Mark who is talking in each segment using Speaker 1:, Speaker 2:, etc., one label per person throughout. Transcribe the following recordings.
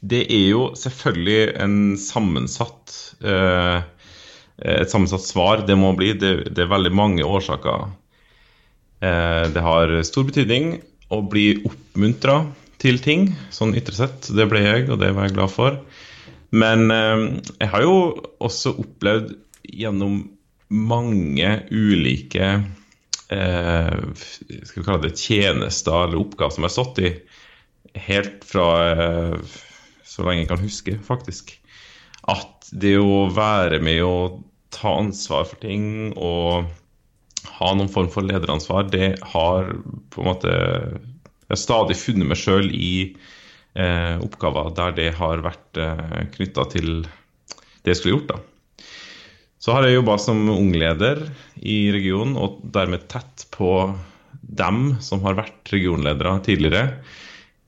Speaker 1: det er jo selvfølgelig en sammensatt eh, et sammensatt svar det må bli. Det, det er veldig mange årsaker. Eh, det har stor betydning å bli oppmuntra til ting, sånn ytre sett. Det ble jeg, og det var jeg glad for. Men eh, jeg har jo også opplevd gjennom mange ulike eh, skal vi kalle det tjenester eller oppgaver som jeg har stått i, helt fra eh, så lenge jeg kan huske, faktisk, at det å være med å ta ansvar for ting og ha noen form for lederansvar, det har på en måte Jeg har stadig funnet meg sjøl i eh, oppgaver der det har vært eh, knytta til det jeg skulle gjort. da. Så har jeg jobba som ungleder i regionen, og dermed tett på dem som har vært regionledere tidligere.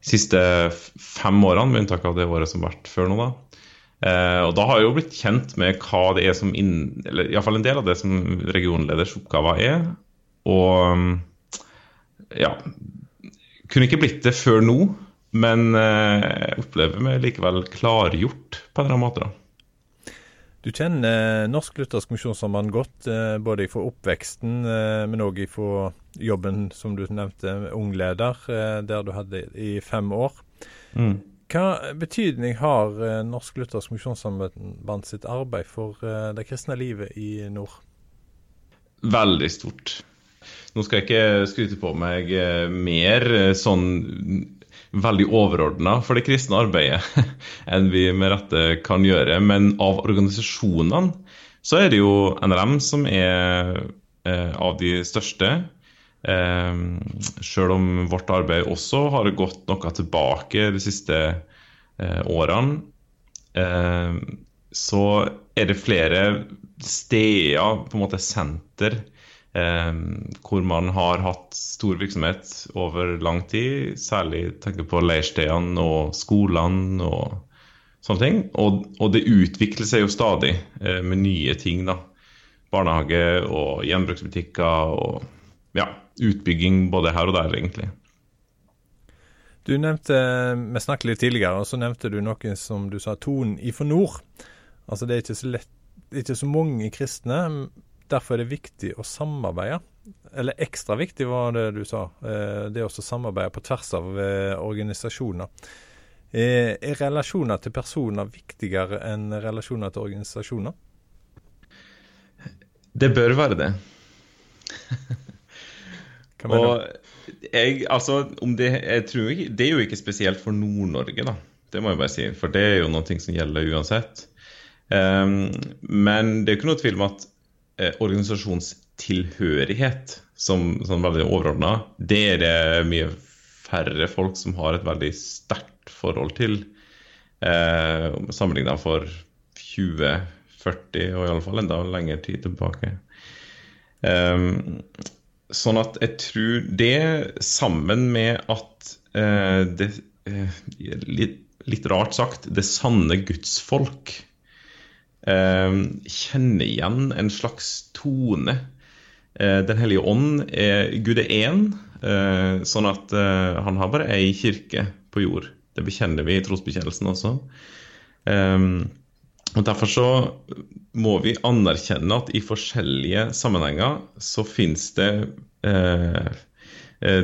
Speaker 1: Siste fem årene, med unntak av det året som har vært før nå, da. Eh, og da har jeg jo blitt kjent med hva det er som inn, eller iallfall en del av det som regionleders oppgaver er. Og ja Kunne ikke blitt det før nå, men eh, jeg opplever meg likevel klargjort på en eller annen måte. da.
Speaker 2: Du kjenner Norsk Luthersk Misjonssamband godt, eh, både fra oppveksten, eh, men òg fra jobben som du nevnte, ungleder, der du hadde i fem år. Mm. Hva betydning har Norsk Luthersk Misjonssamband sitt arbeid for det kristne livet i nord?
Speaker 1: Veldig stort. Nå skal jeg ikke skryte på meg mer sånn veldig overordna for det kristne arbeidet enn vi med rette kan gjøre. Men av organisasjonene så er det jo NRM som er eh, av de største. Eh, Sjøl om vårt arbeid også har gått noe tilbake de siste eh, årene, eh, så er det flere steder, på en måte senter, Eh, hvor man har hatt stor virksomhet over lang tid. Særlig tenker på leirstedene og skolene og sånne ting. Og, og, det utvikler seg jo stadig eh, med nye ting. da. Barnehage og gjenbruksbutikker og ja, utbygging både her og der, egentlig.
Speaker 2: Du nevnte, Vi snakket litt tidligere, og så nevnte du noe som du sa, tonen ifra nord. Altså Det er ikke så lett, ikke så mange kristne Derfor er det viktig å samarbeide. Eller ekstra viktig, var det du sa. Eh, det å samarbeide på tvers av eh, organisasjoner. Eh, er relasjoner til personer viktigere enn relasjoner til organisasjoner?
Speaker 1: Det bør være det.
Speaker 2: Hva mener du?
Speaker 1: Jeg, altså, det, jeg tror ikke, det er jo ikke spesielt for Nord-Norge, da. Det må jeg bare si. For det er jo noe som gjelder uansett. Um, men det er ikke noe tvil om at organisasjonstilhørighet som, som veldig overordna, det er det mye færre folk som har et veldig sterkt forhold til. Eh, Sammenligna for 20, 40 og iallfall enda lengre tid tilbake. Eh, sånn at jeg tror det, sammen med at eh, det eh, litt, litt rart sagt, det sanne gudsfolk kjenner igjen en slags tone. Eh, Den hellige ånd er Gud er én, eh, sånn at eh, han har bare ei kirke på jord. Det bekjenner vi i trosbekjennelsen også. Ehm, og Derfor så må vi anerkjenne at i forskjellige sammenhenger så finnes det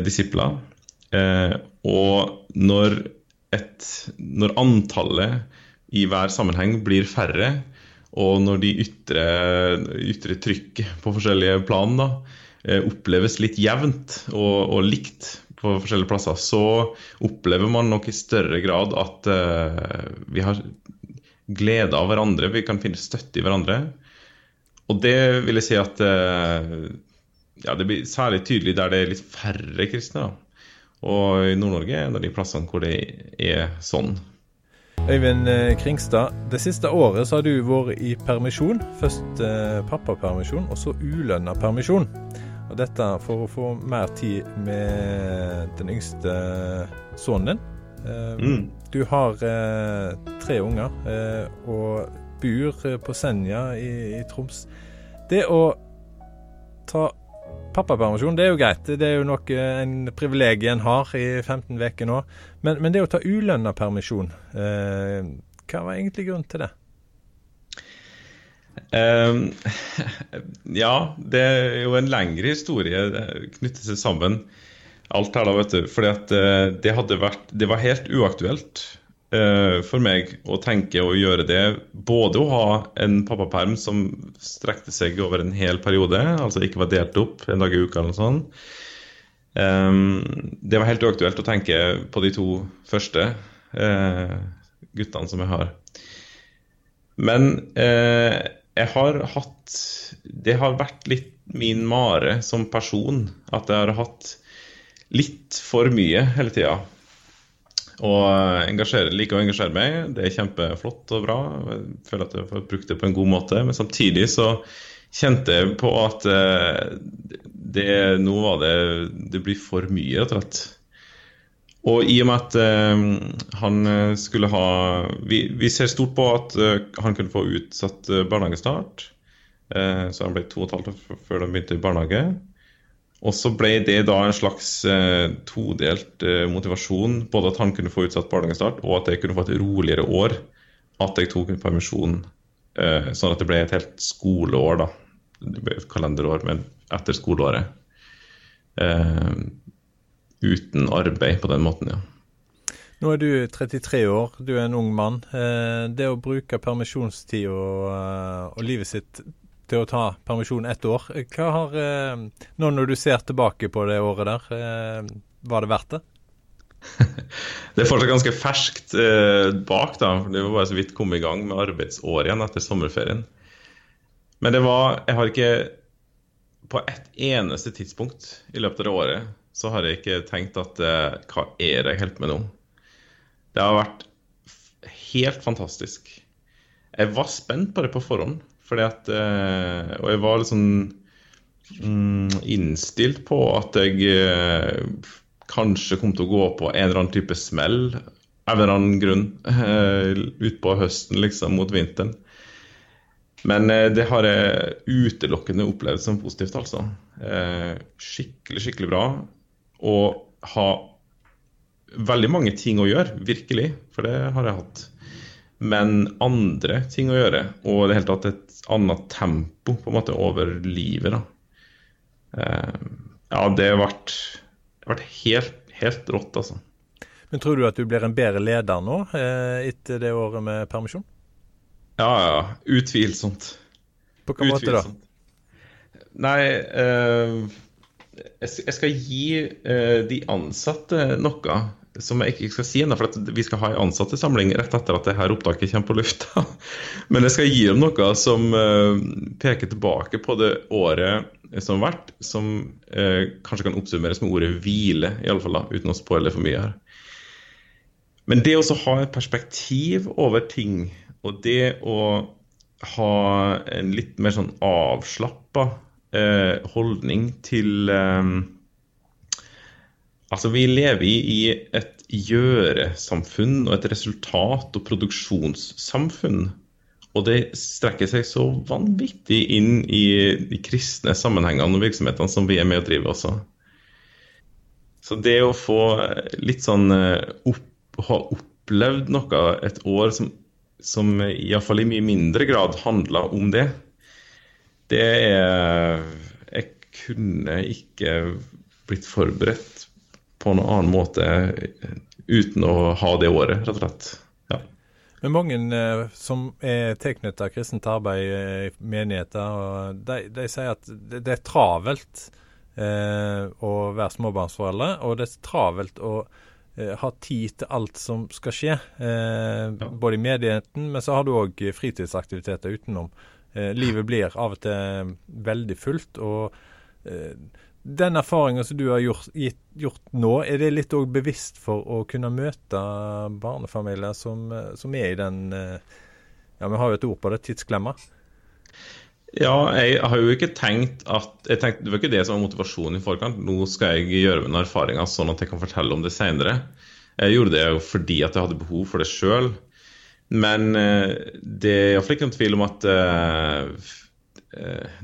Speaker 1: disipler. Og når, et, når antallet i hver sammenheng blir færre, og når de ytre, ytre trykket på forskjellige plan da, eh, oppleves litt jevnt og, og, likt på forskjellige plasser, så opplever man nok i større grad at uh, vi har glede av hverandre, vi kan finne støtte i hverandre. Og det vil jeg si at uh, ja, det blir særlig tydelig der det er litt færre kristne. Da. Og i Nord-Norge er en av de plassene hvor det er sånn.
Speaker 2: Øyvind eh, Kringstad, det siste året så har du vært i permisjon. Først eh, pappapermisjon, og så ulønna permisjon. Og dette for å få mer tid med den yngste sønnen din. Eh, mm. Du har eh, tre unger eh, og bor på Senja i, i, Troms. Det å ta pappapermisjon det er jo greit. Det er jo nok en privilegium en har i 15 uker nå. Men, men, det å ta ulønna permisjon, eh, hva var egentlig grunnen til det?
Speaker 1: Um, ja, det er jo en lengre historie. knyttet seg sammen alt her, da, vet du. Fordi at det hadde vært Det var helt uaktuelt for meg å tenke å gjøre det. Både å ha en pappaperm som strekte seg over en hel periode, altså ikke var delt opp en dag i uka eller noe sånt. Det var helt uaktuelt å tenke på de to første uh, guttene som jeg har. Men uh, jeg har hatt Det har vært litt min mare som person at jeg har hatt litt for mye hele tida. Og engasjere, like å engasjere meg. Det er kjempeflott og bra. Jeg føler at jeg får brukt det på en god måte. Men samtidig så kjente jeg på at eh, det, nå var det Det blir for mye, rett og slett. Og i og med at uh, han skulle ha vi, vi, ser stort på at han kunne få utsatt barnehagestart. så han ble to og et halvt år før de begynte i barnehage. Og så ble det da en slags eh, todelt eh, motivasjon. Både at han kunne få utsatt barnehagestart, og at jeg kunne få et roligere år. At jeg tok en permisjon. Eh, sånn at det ble et helt skoleår, da. Det ble et kalenderår, men etter skoleåret. Eh, uten arbeid på den måten, ja.
Speaker 2: Nå er du 33 år, du er en ung mann. Eh, det å bruke permisjonstid og, eh, og livet sitt til å ta permisjon ett år. Hva har, eh, Nå når du ser tilbake på det året der, eh, var det verdt det?
Speaker 1: det er fortsatt ganske ferskt eh, bak, da. Det var bare så vidt kommet i gang med arbeidsåret igjen etter sommerferien. Men det var Jeg har ikke På ett eneste tidspunkt i løpet av det året så har jeg ikke tenkt at Hva er det jeg holder på med nå? Det har vært helt fantastisk. Jeg var spent på det på forhånd. Fordi at eh, Og jeg var litt sånn mm, innstilt på at jeg eh, kanskje kom til å gå på en eller annen type smell av en eller annen grunn eh, utpå høsten, liksom, mot vinteren. Men det har jeg utelukkende opplevd som positivt, altså. skikkelig, skikkelig bra. Og ha veldig mange ting å gjøre, virkelig. For det har jeg hatt. Men andre ting å gjøre, og det hele tatt et annet tempo på en måte over livet. da. Eh, ja, det har vært, vært helt, helt, rått, altså.
Speaker 2: Men tror du at du blir en bedre leder nå, eh, etter det året med permisjon?
Speaker 1: Ja, ja. Utvilsomt.
Speaker 2: På hvilken måte da?
Speaker 1: Nei, eh, jeg skal gi de ansatte noe som jeg ikke skal si ennå, for vi skal ha en ansattesamling rett etter at det her opptaket kommer på lufta. Men jeg skal gi dem noe som uh, peker tilbake på det året som har vært, som uh, kanskje kan oppsummeres med ordet hvile, i alle fall da, uten å spoile for mye her. Men det å ha et perspektiv over ting, og det å ha en litt mer sånn avslappa uh, holdning til Altså, vi lever i et gjøresamfunn og et resultat- og produksjonssamfunn. Og det strekker seg så vanvittig inn i de kristne sammenhengene og virksomhetene som vi er med å drive også. Så det å få litt sånn eh, opp, ha opplevd noe et år som, som iallfall i mye mindre grad handla om det, det er Jeg kunne ikke blitt forberedt på en annen måte uten å ha det året, rett og slett. Ja.
Speaker 2: Men mange eh, som er tilknyttet kristent arbeid i menigheter, og de, de, sier at det, det er travelt eh, å være småbarnsforeldre, og det er travelt å eh, ha tid til alt som skal skje. Eh, ja. Både i menigheten, men så har du òg fritidsaktiviteter utenom. Eh, livet blir av og til veldig fullt. og eh, den erfaringa som du har gjort, gjort, nå, er det litt òg bevisst for å kunne møte barnefamilier som, som, er i den eh, Ja, vi har jo et ord på det, tidsklemma?
Speaker 1: Ja, jeg har jo ikke tenkt at jeg tenkte, Det var ikke det som var motivasjonen i forkant. Nå skal jeg gjøre mine erfaringer sånn at jeg kan fortelle om det seinere. Jeg gjorde det jo fordi at jeg hadde behov for det sjøl. Men eh, det er iallfall ikke noen tvil om at uh,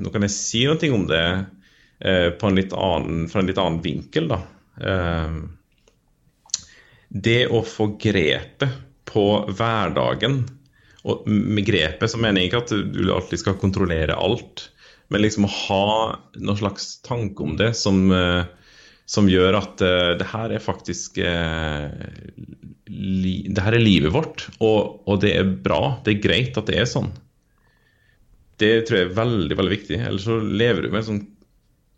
Speaker 1: Nå kan jeg si noe om det eh, på en litt annen, fra en litt annen vinkel, da. Eh, det å få grepet på hverdagen og med grepet så mener jeg ikke at du alltid skal kontrollere alt, men liksom å ha noen slags tanke om det som, eh, som gjør at det her er faktisk Det her er livet vårt, og, og, det er bra. Det er greit at det er sånn. Det tror jeg er veldig veldig viktig. Ellers så lever du med en sånn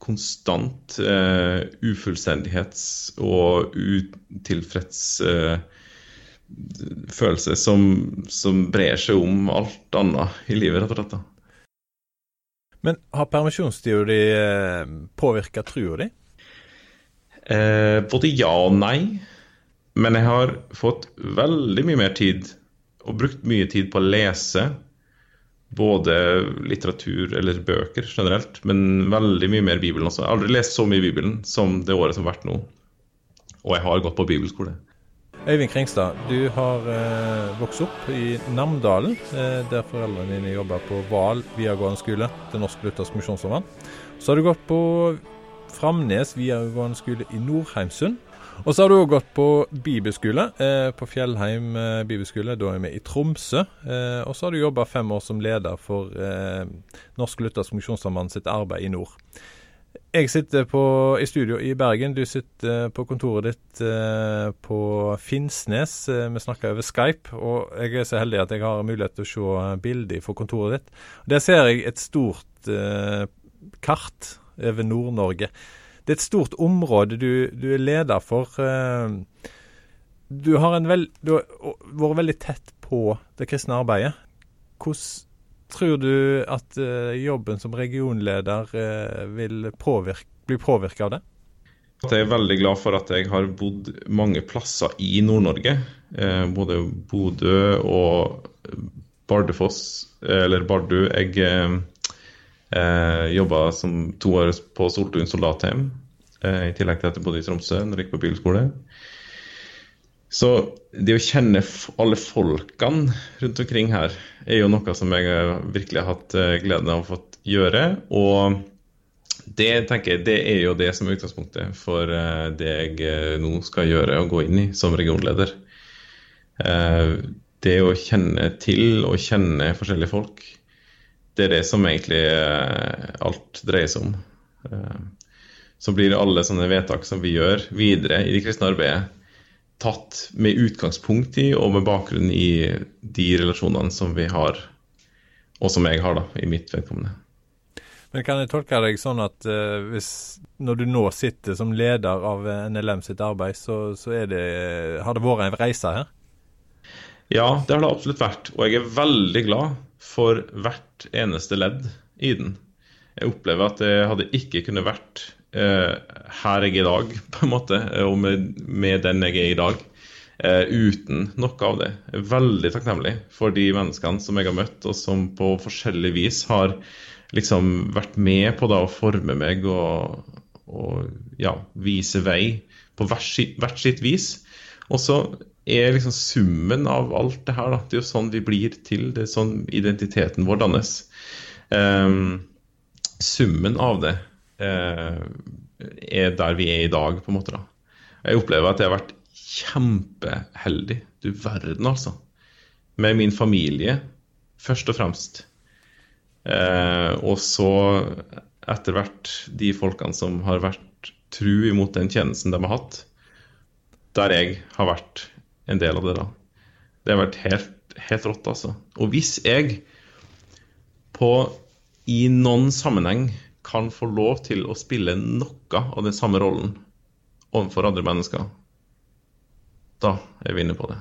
Speaker 1: konstant uh, ufullstendighets- og utilfreds følelse som, som, brer seg om alt annet i livet, rett og slett.
Speaker 2: Men har permisjonstida di eh, påvirka trua di?
Speaker 1: Eh, både ja og nei. Men jeg har fått veldig mye mer tid, og brukt mye tid på å lese. Både litteratur eller bøker generelt, men veldig mye mer Bibelen også. Jeg har aldri lest så mye Bibelen som det året som har vært nå. Og jeg har gått på bibelskole.
Speaker 2: Øyvind Kringstad, du har eh, vokst opp i Namdalen, eh, der foreldrene dine jobber på Val videregående skole til Norsk Luthersk Misjonssambann. Så har du gått på Framnes videregående skole i Nordheimsund. Og så har du òg gått på bibelskole, eh, på Fjellheim eh, bibelskole, da er vi i Tromsø. Eh, og så har du jobba fem år som leder for eh, Norsk Luthersk Misjonssambann sitt arbeid i nord. Jeg sitter på, i studio i Bergen. Du sitter på kontoret ditt eh, på Finnsnes. Eh, vi snakker over Skype, og jeg er så heldig at jeg har mulighet til å se bilder fra kontoret ditt. Der ser jeg et stort eh, kart over Nord-Norge. Det er et stort område du, du er leder for. Eh, du har, veld, du har vært veldig tett på det kristne arbeidet. Hvordan Tror du at uh, jobben som regionleder uh, vil påvirke, bli påvirka av det?
Speaker 1: Jeg er veldig glad for at jeg har bodd mange plasser i Nord-Norge. Eh, både Bodø og Bardufoss, eller Bardu. Jeg eh, jobba to år på Soltun soldathjem, eh, i tillegg til at jeg bodde i Tromsø når jeg gikk på bilskole. Så det å kjenne alle folkene rundt omkring her er jo noe som jeg eh, virkelig har hatt eh, gleden av å få gjøre. Og det tenker jeg, det er jo det som er utgangspunktet for eh, det jeg nå skal gjøre og gå inn i som regionleder. Det å kjenne til og kjenne forskjellige folk, det er det som egentlig alt dreier seg om. Så blir alle sånne vedtak som vi gjør videre i det kristne arbeidet, tatt med utgangspunkt i og med bakgrunn i de relasjonene som vi har, og som jeg har, da, i mitt vedkommende.
Speaker 2: Men kan jeg tolke deg sånn at uh, hvis, når du nå sitter som leder av NLM sitt arbeid, så, så det, har det vært en reise her?
Speaker 1: Ja, det har det absolutt vært. Og jeg er veldig glad for hvert eneste ledd i den. Jeg opplever at det hadde ikke kunnet vært Eh, her jeg er i dag, på en måte, eh, og med, med den jeg er i dag. Uh, uten noe av det. Jeg er veldig takknemlig for de menneskene som jeg har møtt, og som på forskjellig vis har liksom vært med på da, å forme meg og, og ja, vise vei på hvert sitt, hvert sitt vis. Og så er liksom summen av alt det her, da, det er jo sånn vi blir til. Det er sånn identiteten vår dannes. Um, summen av det uh, er der vi er i dag, på en måte. da. Jeg opplever at jeg har vært kjempeheldig. Du verden, altså. Med min familie, først og fremst. Uh, og så etter hvert de folkene som har vært tru imot den tjenesten de har hatt, der jeg har vært en del av det. da. Det har vært helt, helt rått, altså. Og hvis jeg på i noen sammenheng kan få lov til å spille noe av den samme rollen overfor andre mennesker, da er vi inne på det.